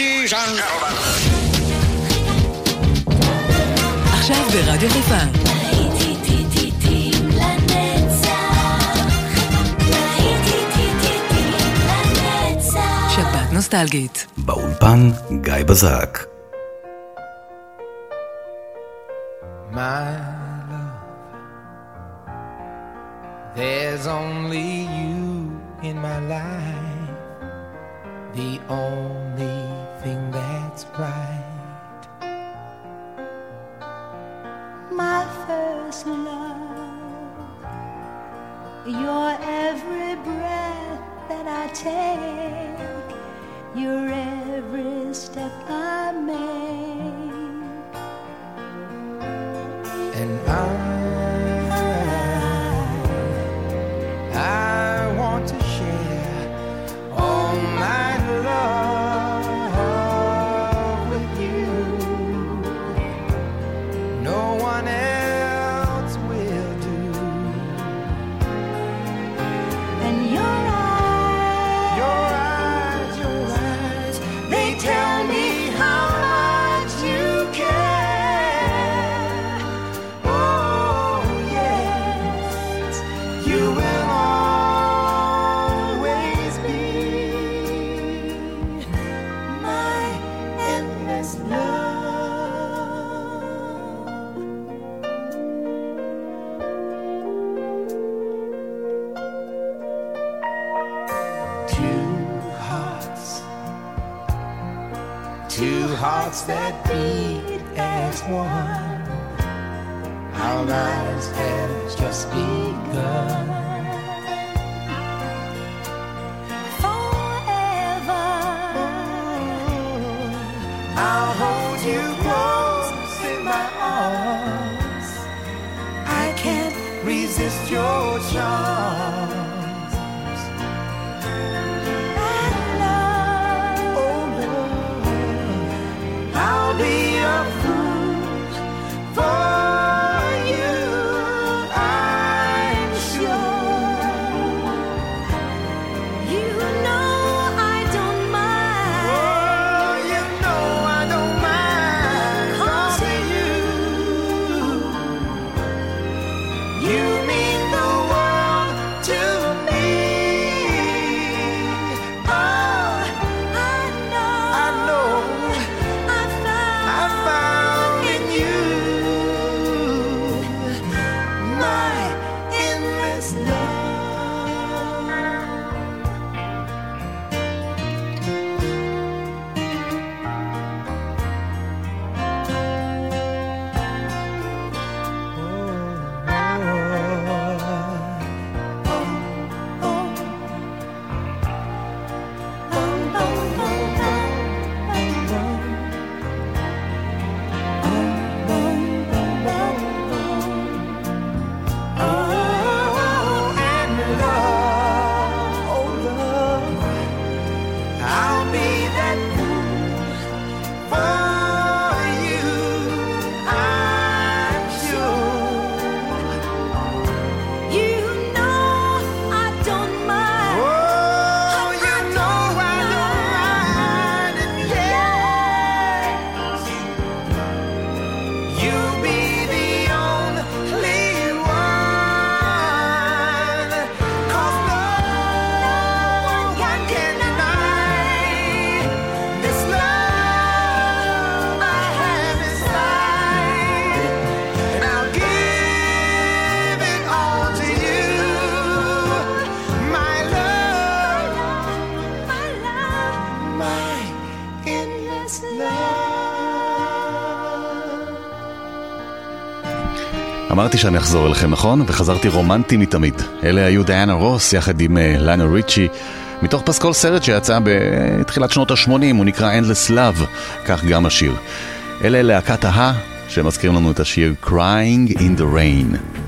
ladies and gentlemen. עכשיו ברדיו חיפה. שבת נוסטלגית. באולפן גיא בזק. My love, there's only you in my life, the only right. My first love, your every breath that I take, your every step I make, and I. must be אמרתי שאני אחזור אליכם, נכון? וחזרתי רומנטי מתמיד. אלה היו דיאנה רוס יחד עם אה, לנה ריצ'י, מתוך פסקול סרט שיצא בתחילת שנות ה-80, הוא נקרא Endless Love, כך גם השיר. אלה להקת ההא, שמזכירים לנו את השיר Crying in the Rain.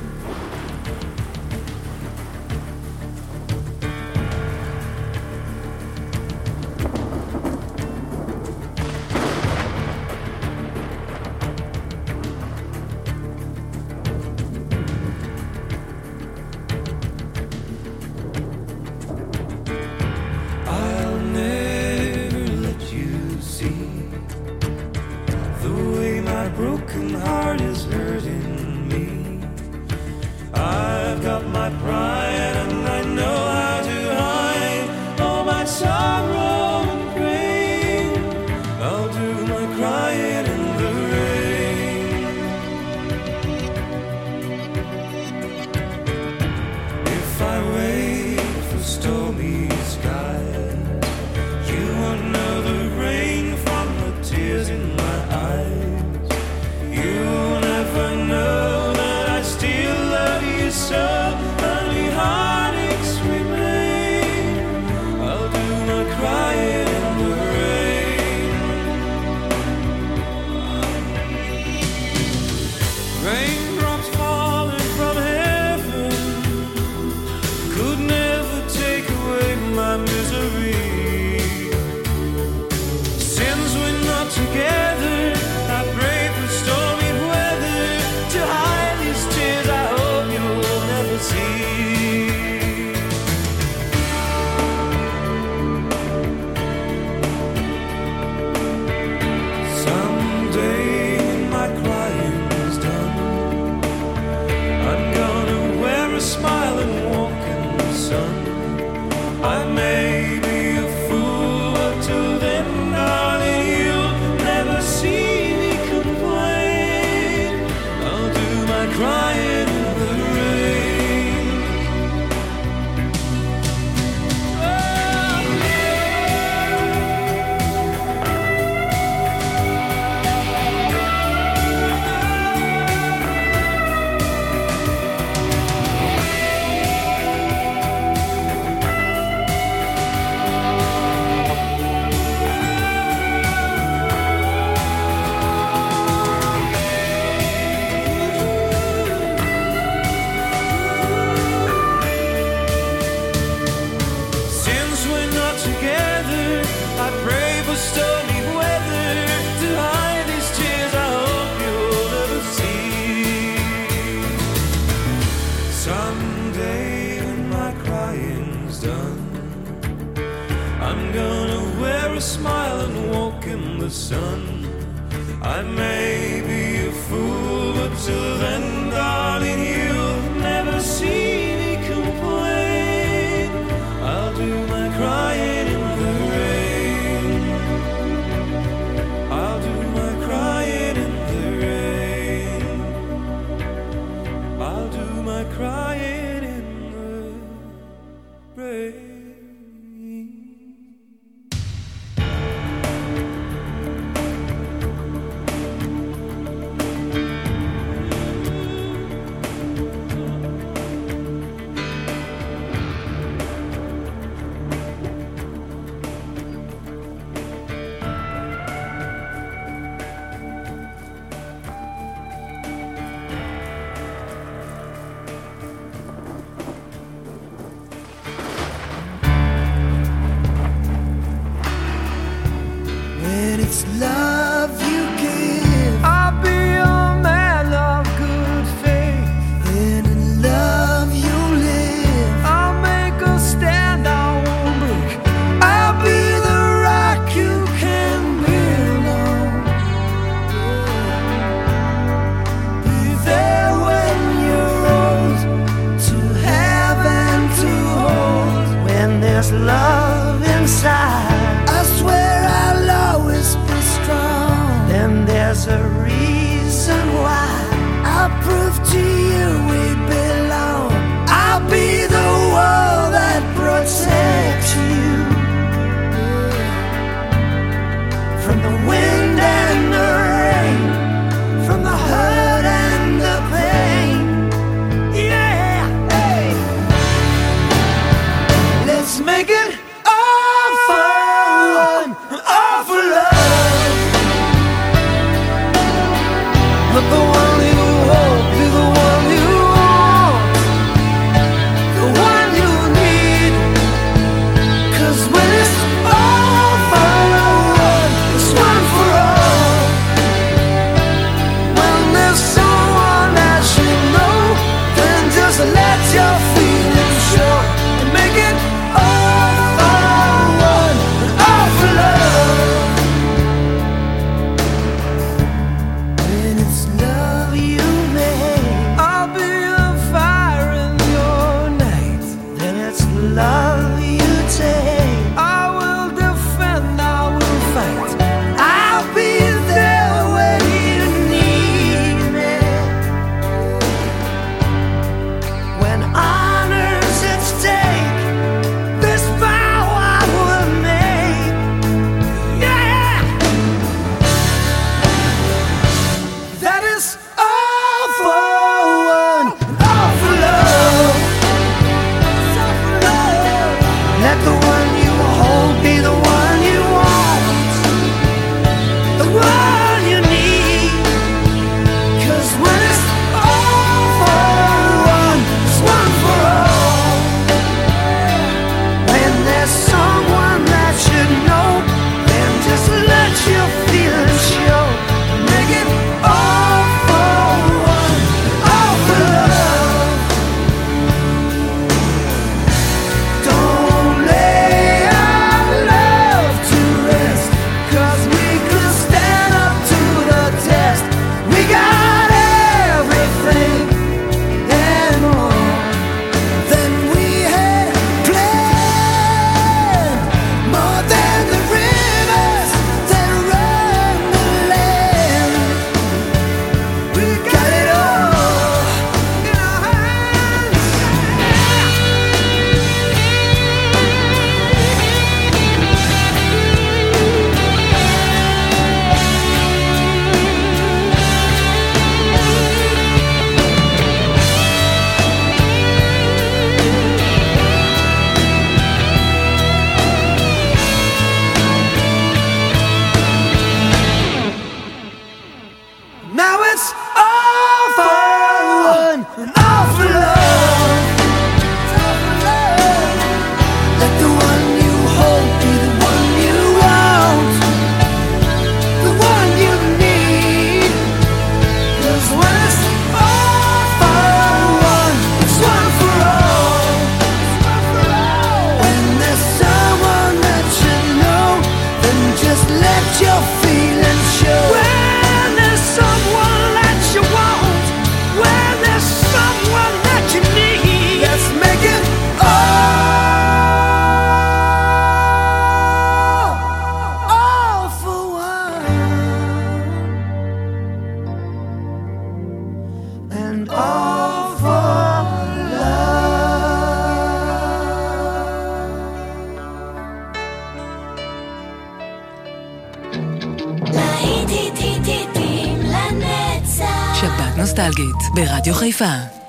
ברדיו חיפה.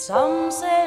Some say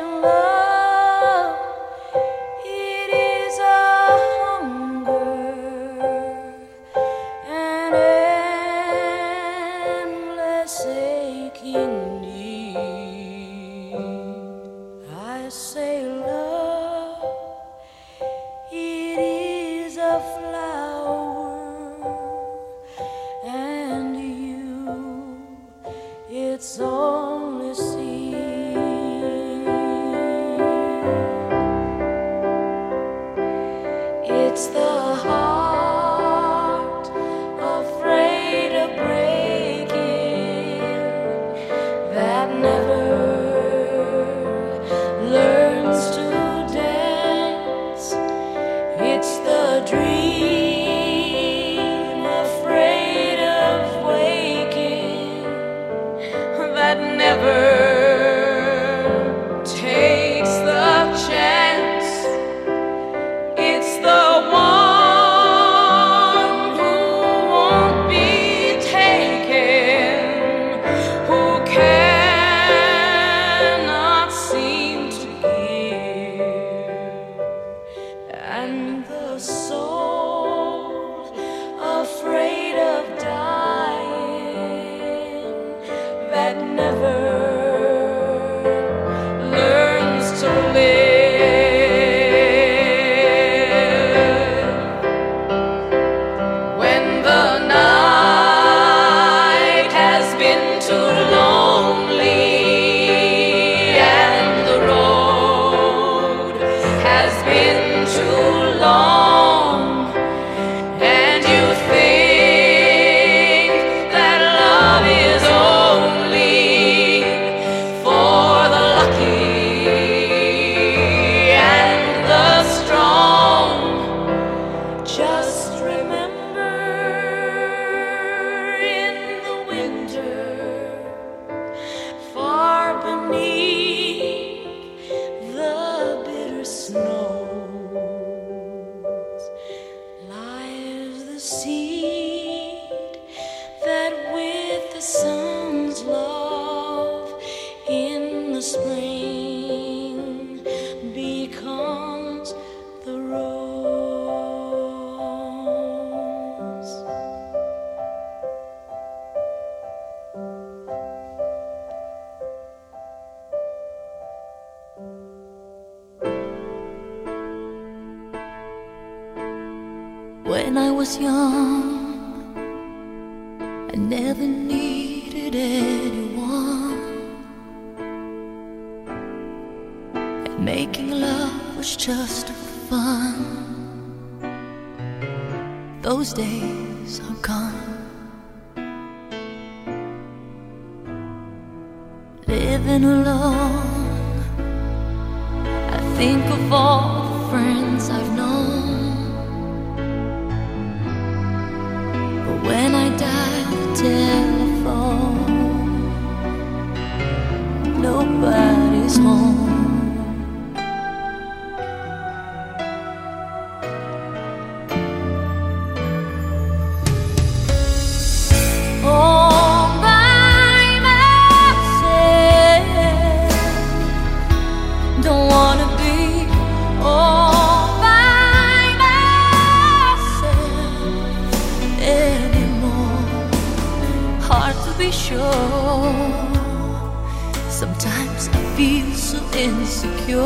insecure.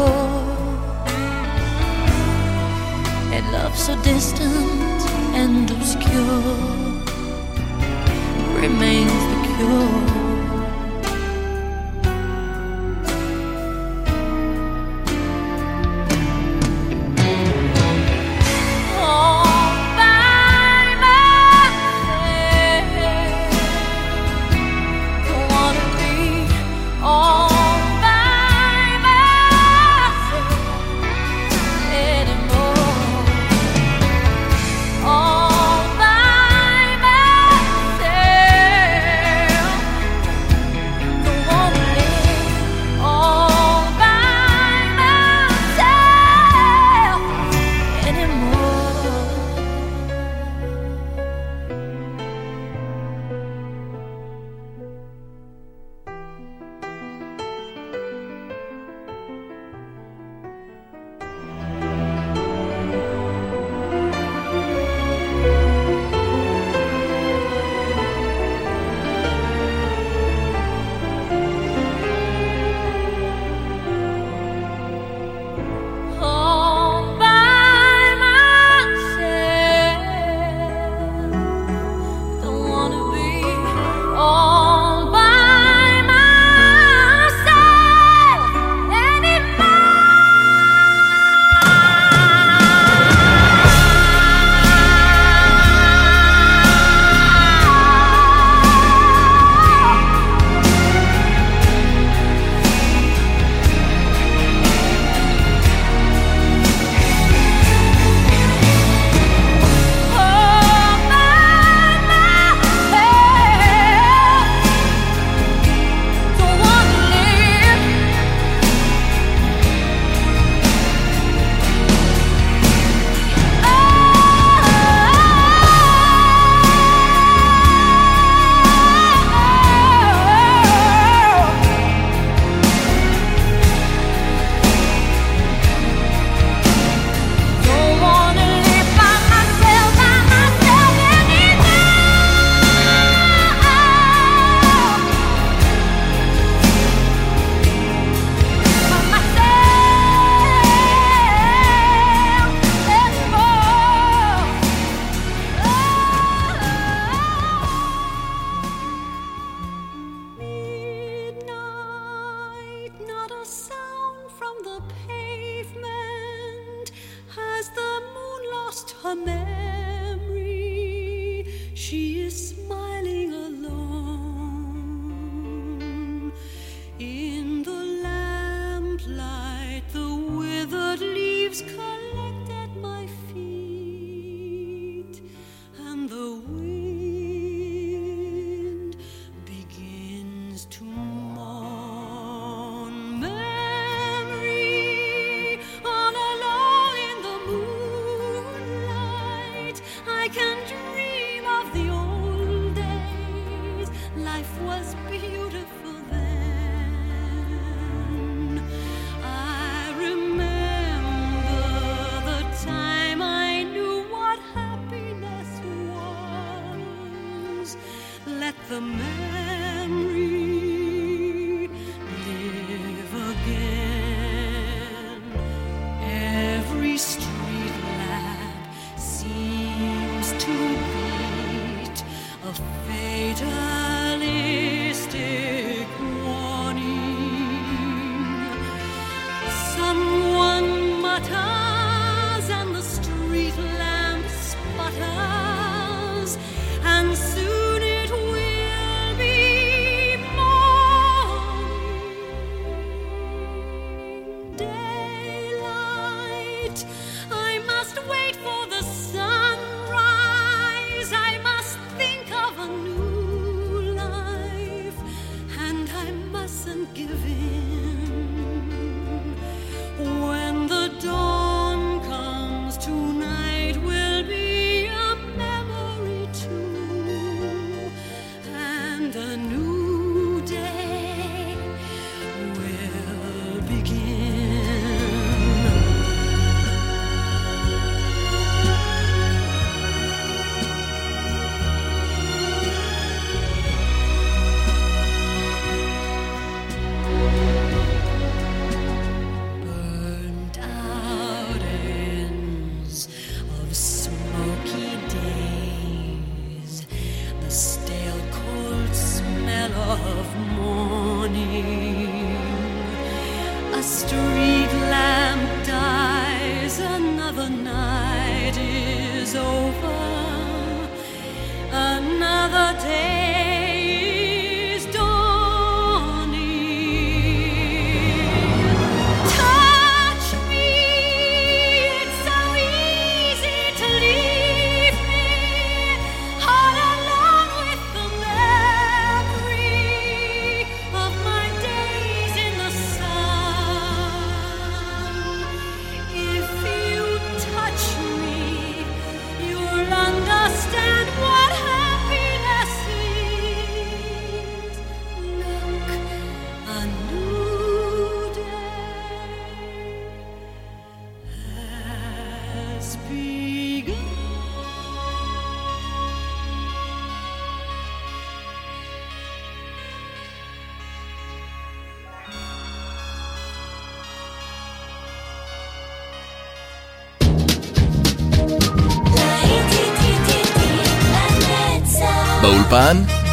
A love so distant and obscure remains the cure.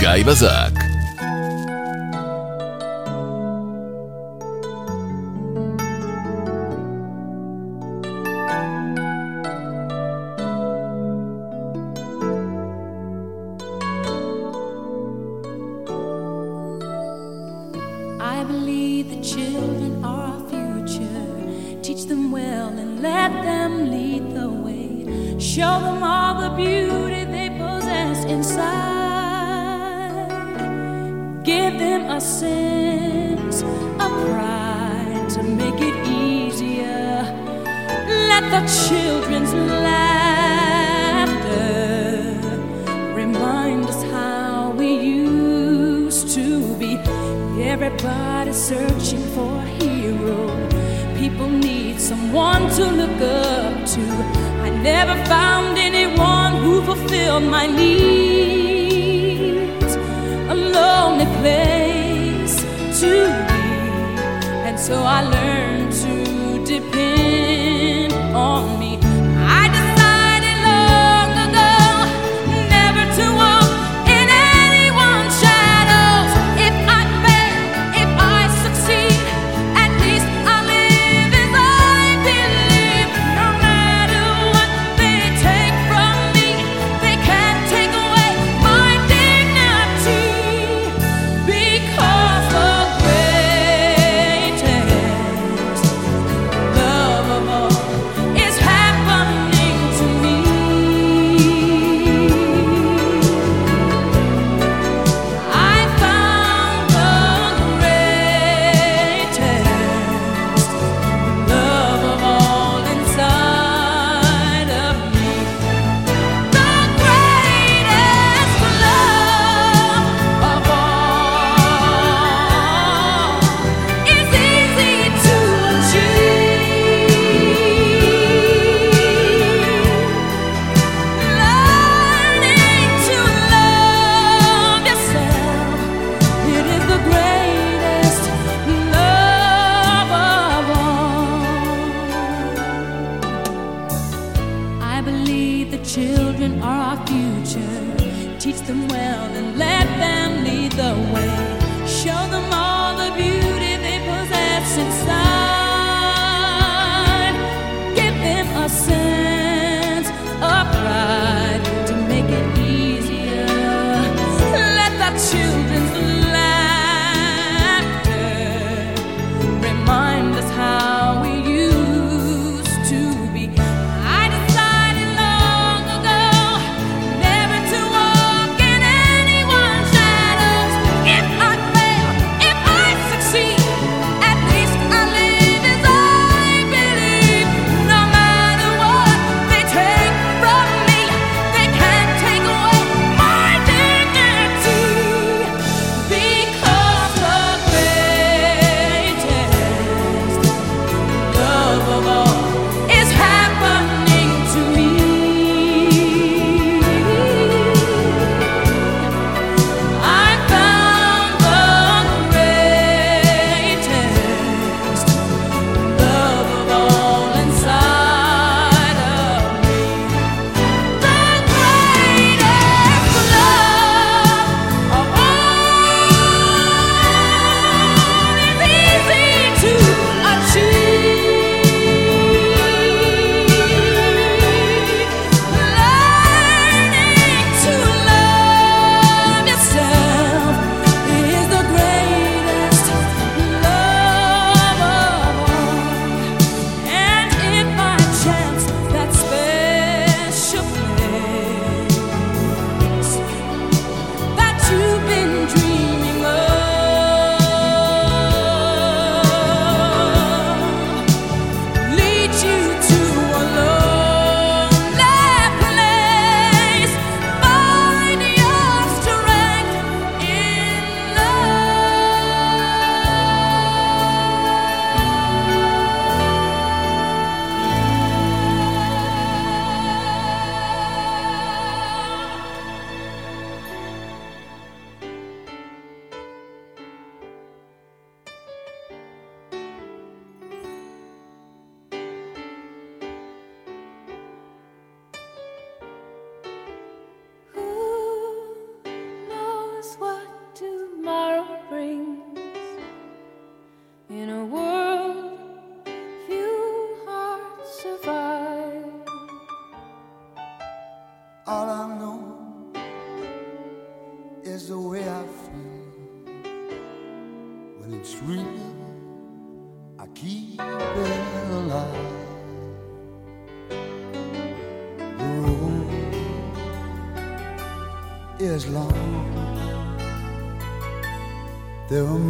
גיא בזק.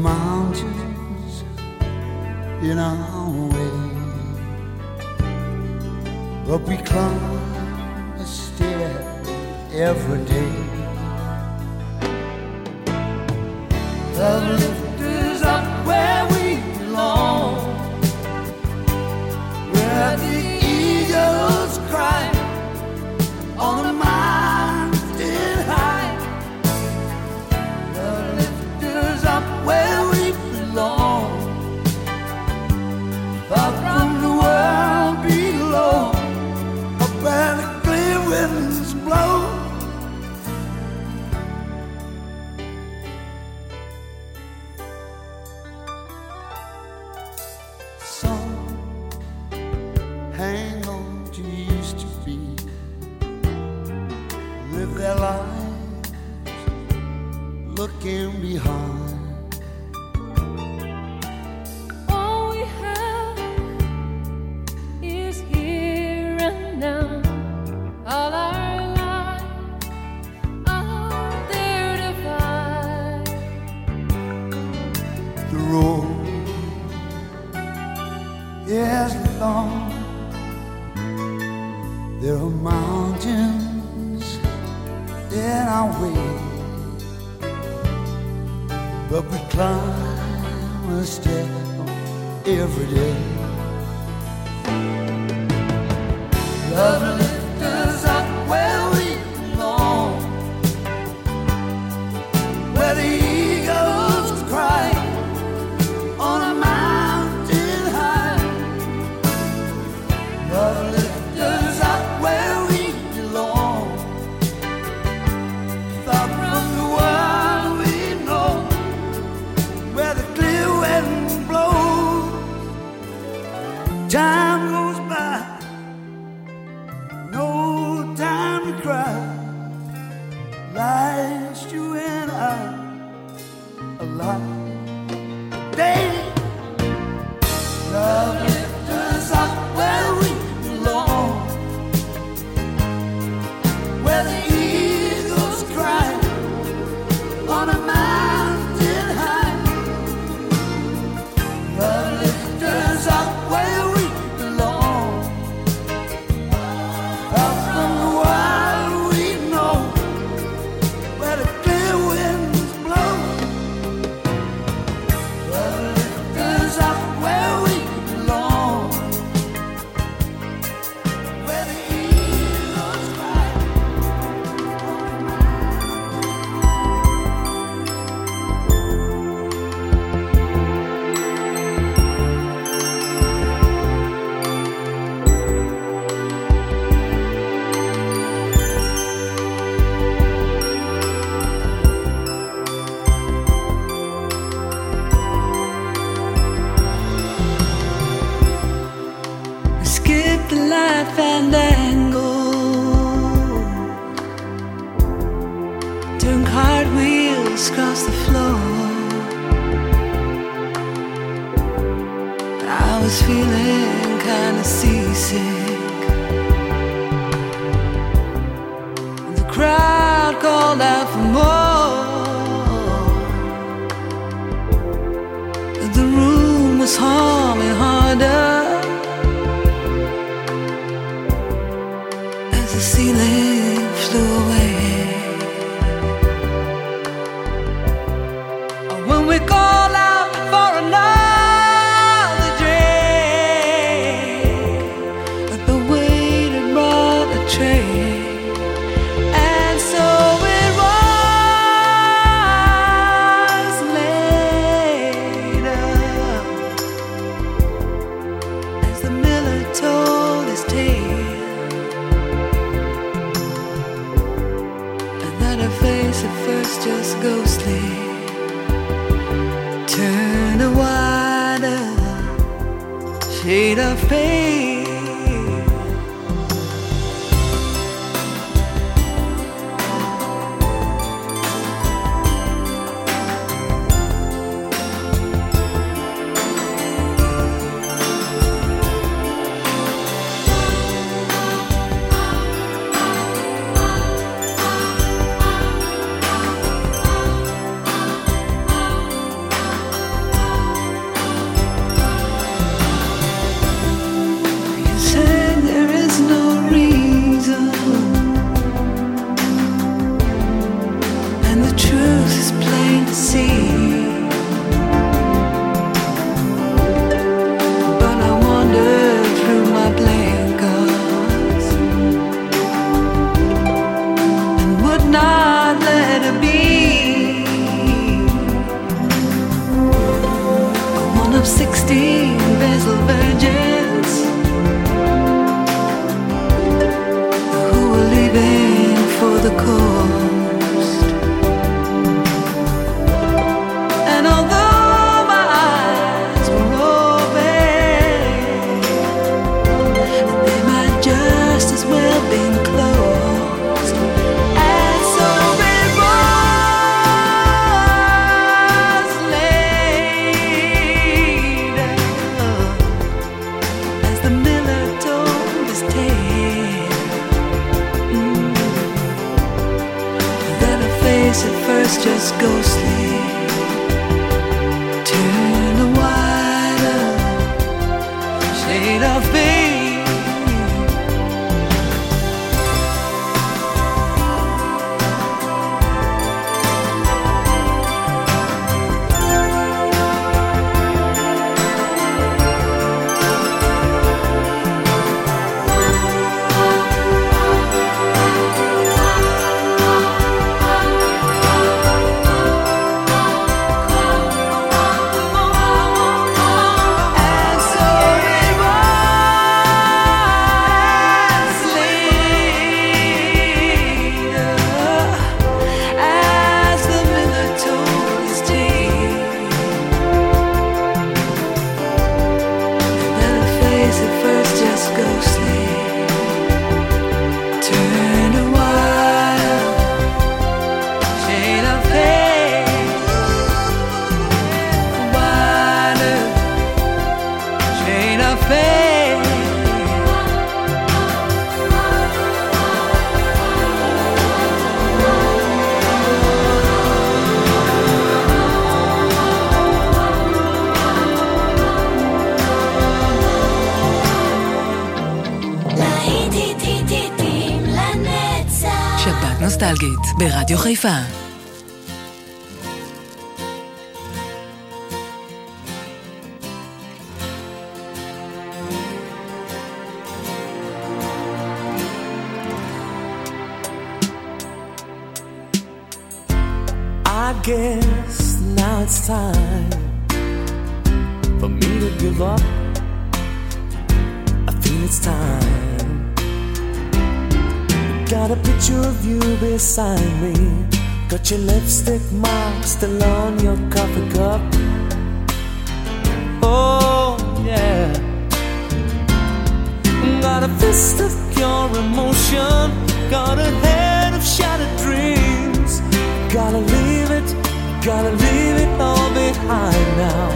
mountains in our way, but we climb a stair every day. every day. Lovely. was feeling kinda seasick. sixteen vestal virgins who leaving for the cold. נוסטלגית ברדיו חיפה. Guess now it's time for me to give up. Of you beside me. Got your lipstick mark still on your coffee cup. Oh, yeah. Got a fist of pure emotion. Got a head of shattered dreams. Gotta leave it, gotta leave it all behind now.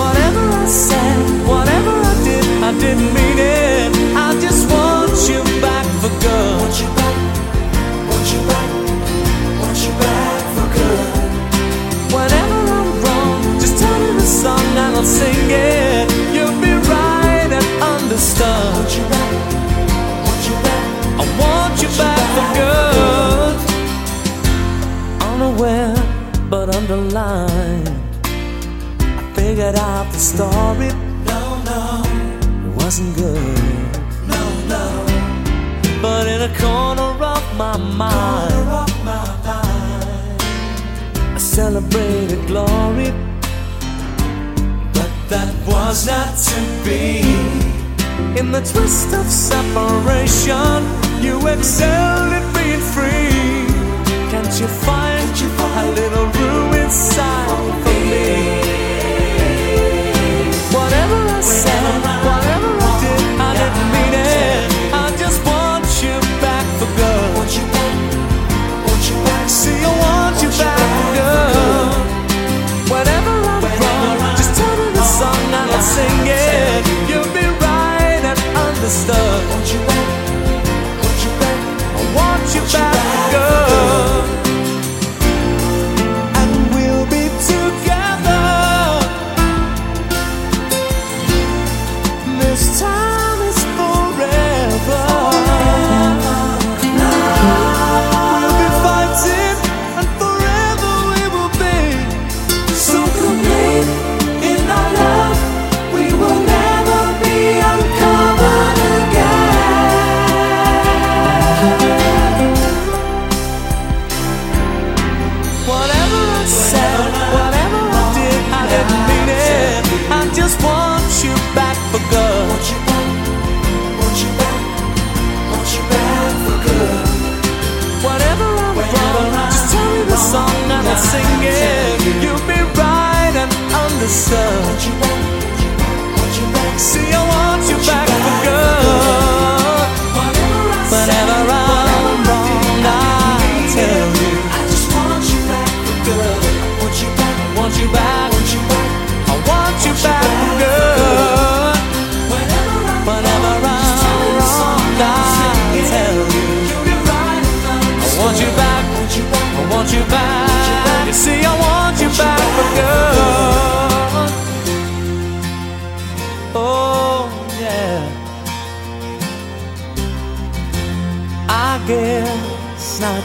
Whatever I said, whatever I did, I didn't mean it. I just good. Want you back, want you back, want you back for good. Whenever I'm wrong, just tell me the song and I'll sing it. You'll be right and understood. Want you back, want you back, I want you back for good. Unaware but underlined. I figured out the story. No, no, it wasn't good. No, no. But in a corner of my mind, I celebrated glory. But that was not to be. In the twist of separation, you excelled at being free. Can't you find the sun.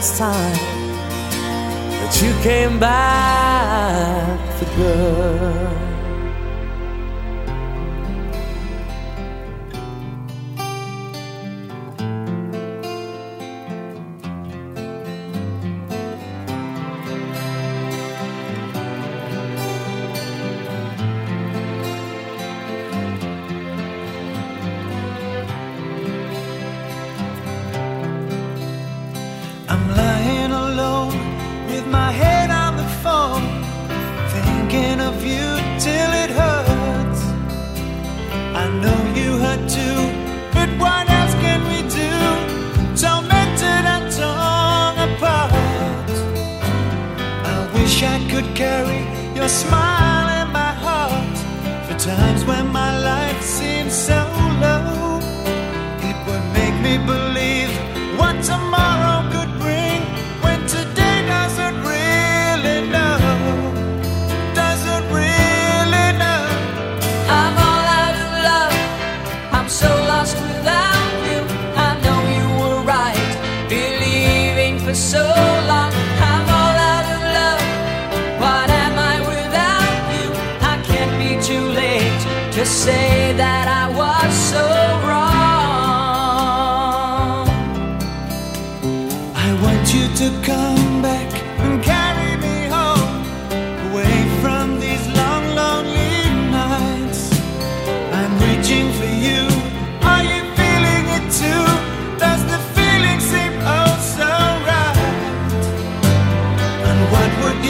last time that you came back for good.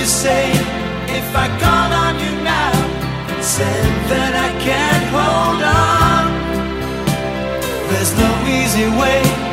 say if I call on you now and said that I can't hold on? There's no easy way.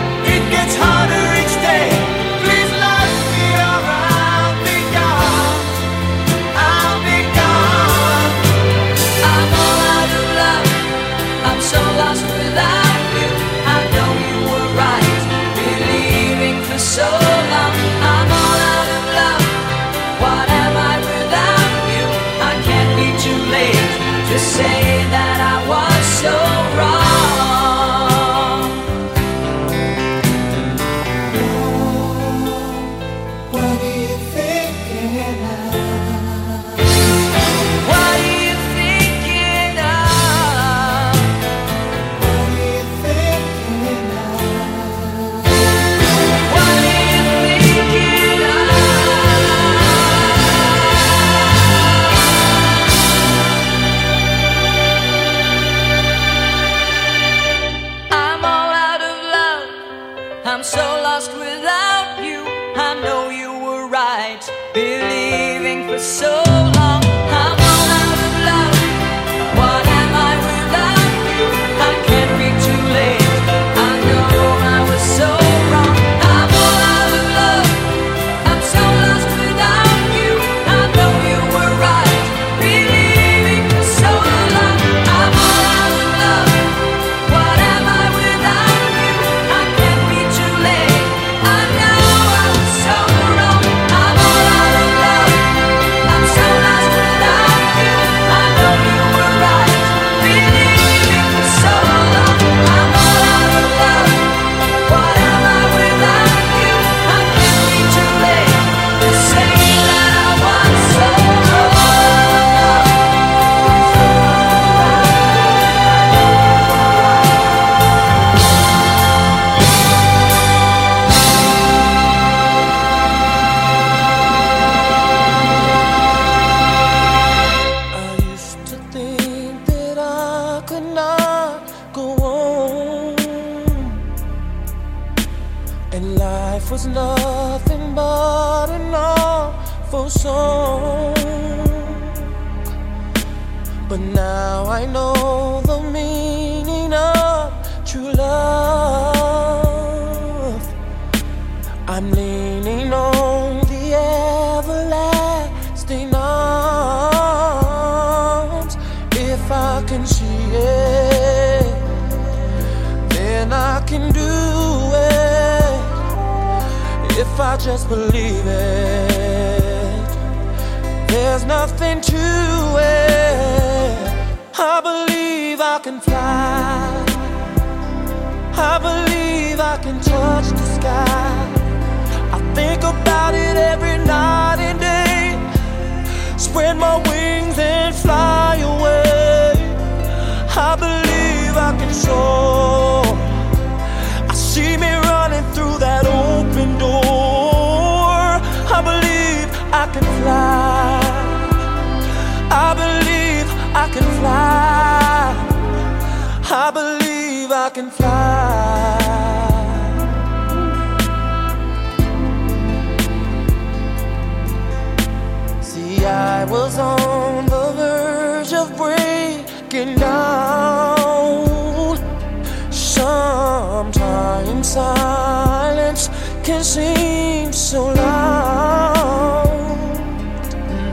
Can seem so loud.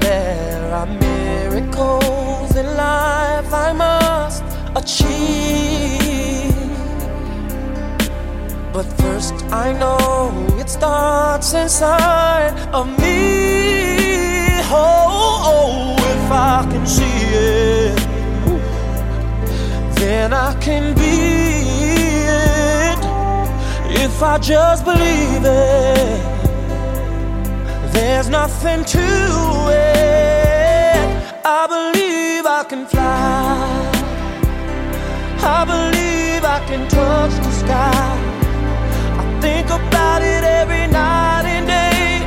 There are miracles in life I must achieve. But first, I know it starts inside of me. Oh, oh, if I can see it, then I can be. If I just believe it, there's nothing to it. I believe I can fly. I believe I can touch the sky. I think about it every night and day.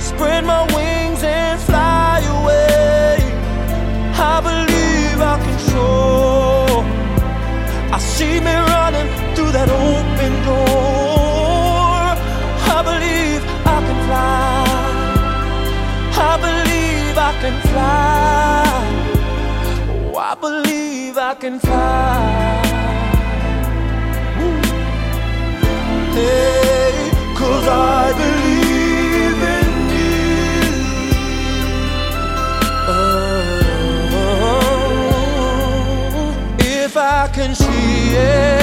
Spread my wings and fly away. I believe I can soar. I see me running through that open door. I believe I can fly. I believe I can fly. Oh, I believe I can fly. Hey, cause I believe. Oh, if I can see it,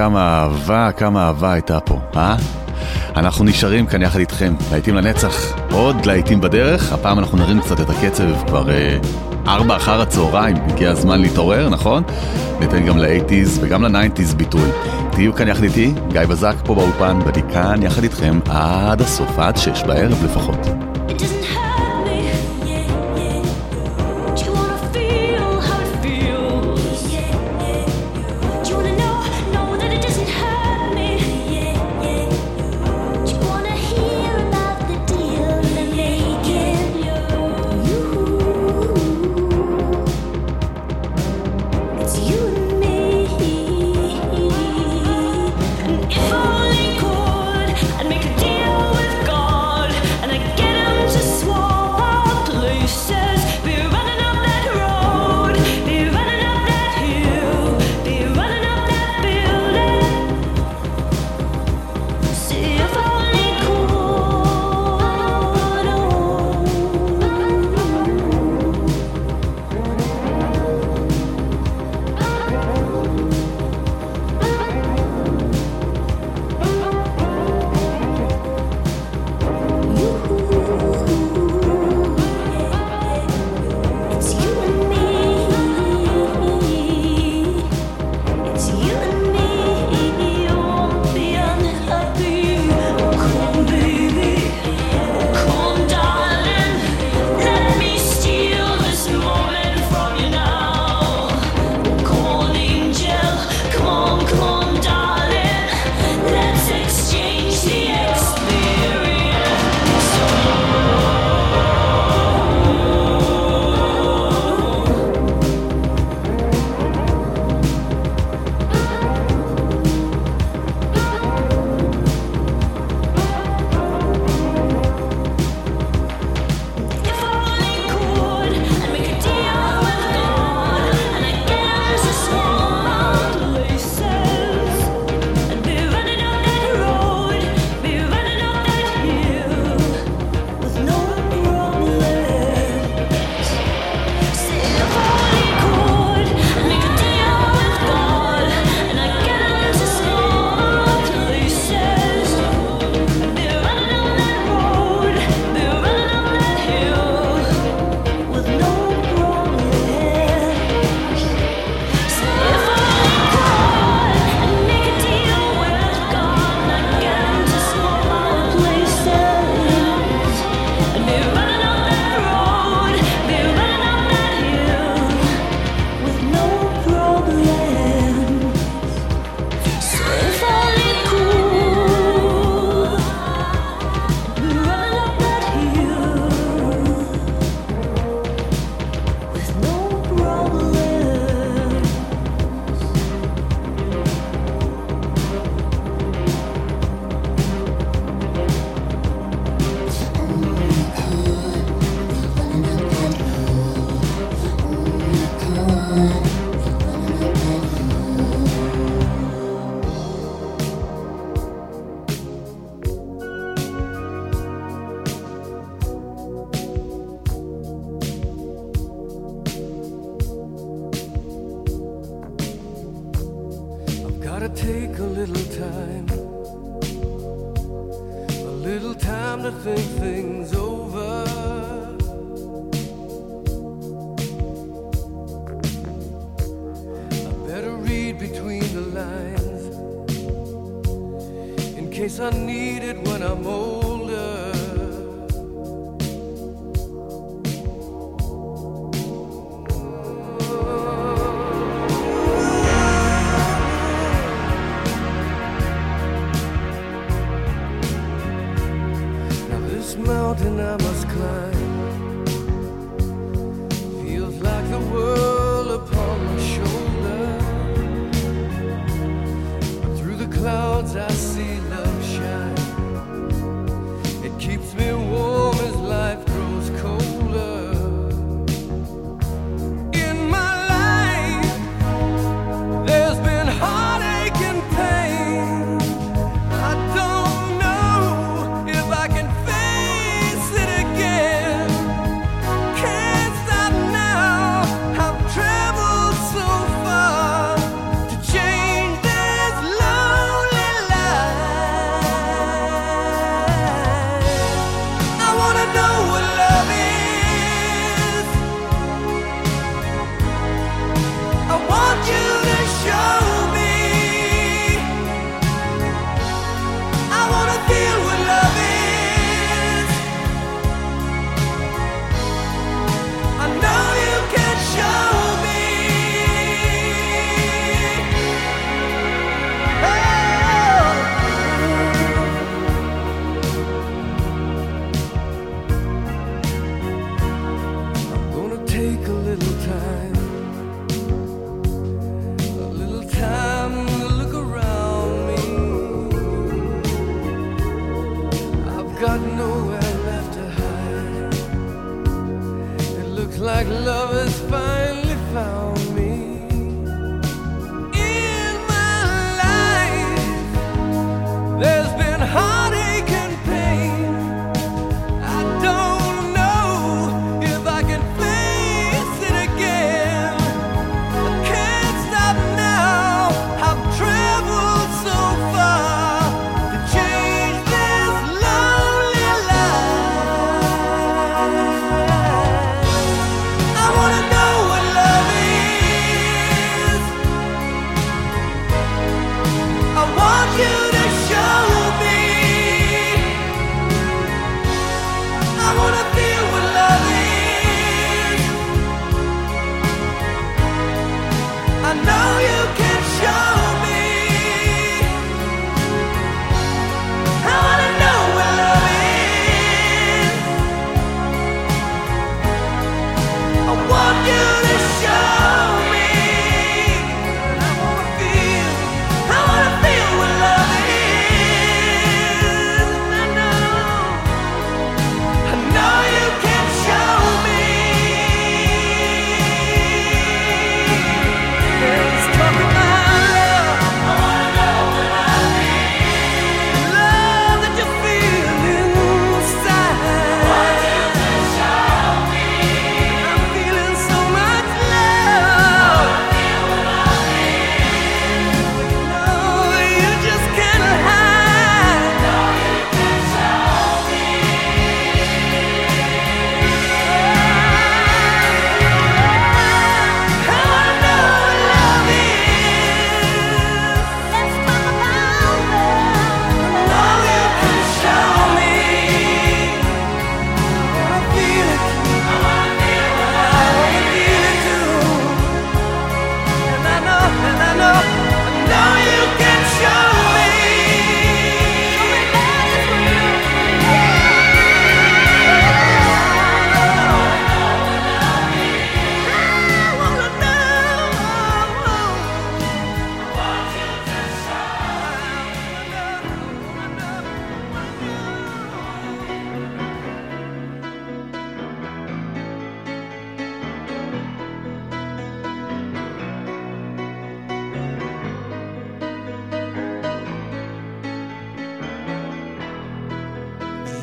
כמה אהבה, כמה אהבה הייתה פה, אה? אנחנו נשארים כאן יחד איתכם, להיטים לנצח, עוד להיטים בדרך, הפעם אנחנו נרים קצת את הקצב, כבר אה, ארבע אחר הצהריים, הגיע הזמן להתעורר, נכון? ניתן גם לאייטיז וגם לניינטיז ביטוי. תהיו כאן יחד איתי, גיא בזק פה באולפן, ואני כאן יחד איתכם עד הסוף, עד שש בערב לפחות. It doesn't hurt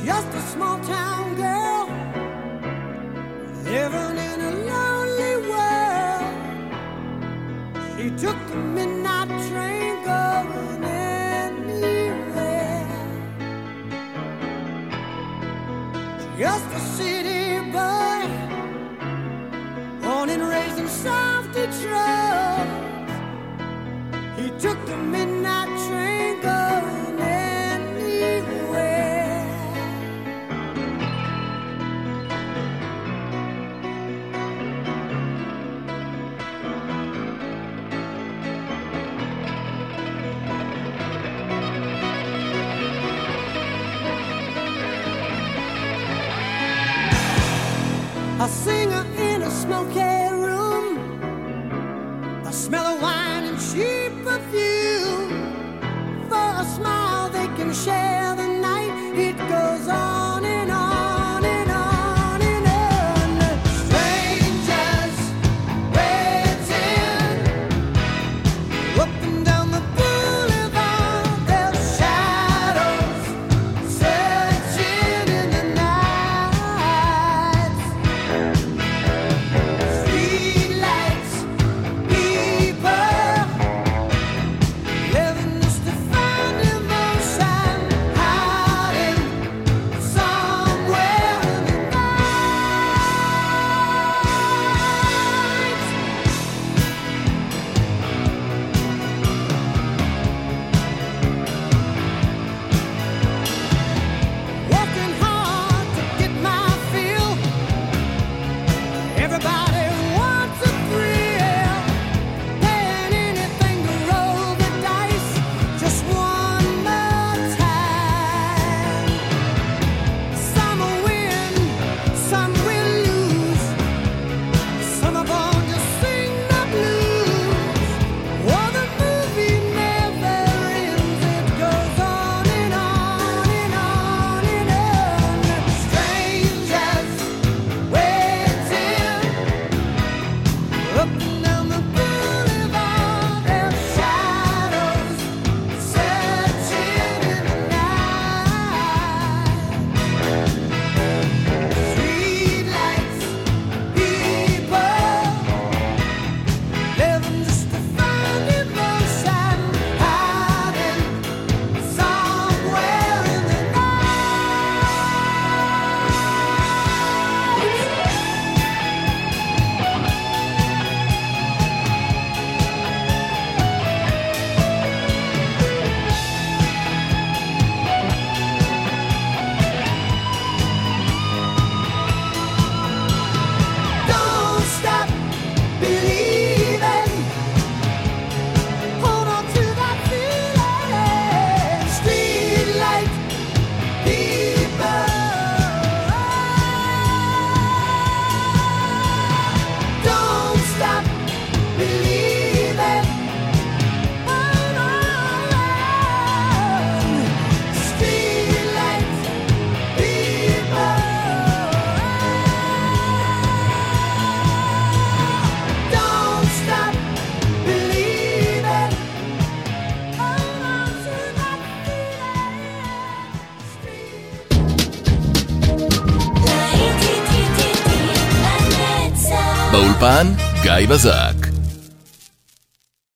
just a small town girl living in a lonely world. She took the midnight train going anywhere. Just a city boy, born and raised in South Detroit. He took the midnight. singer in a smoky room. The smell of wine and cheap perfume for a smile they can share. Ibiza.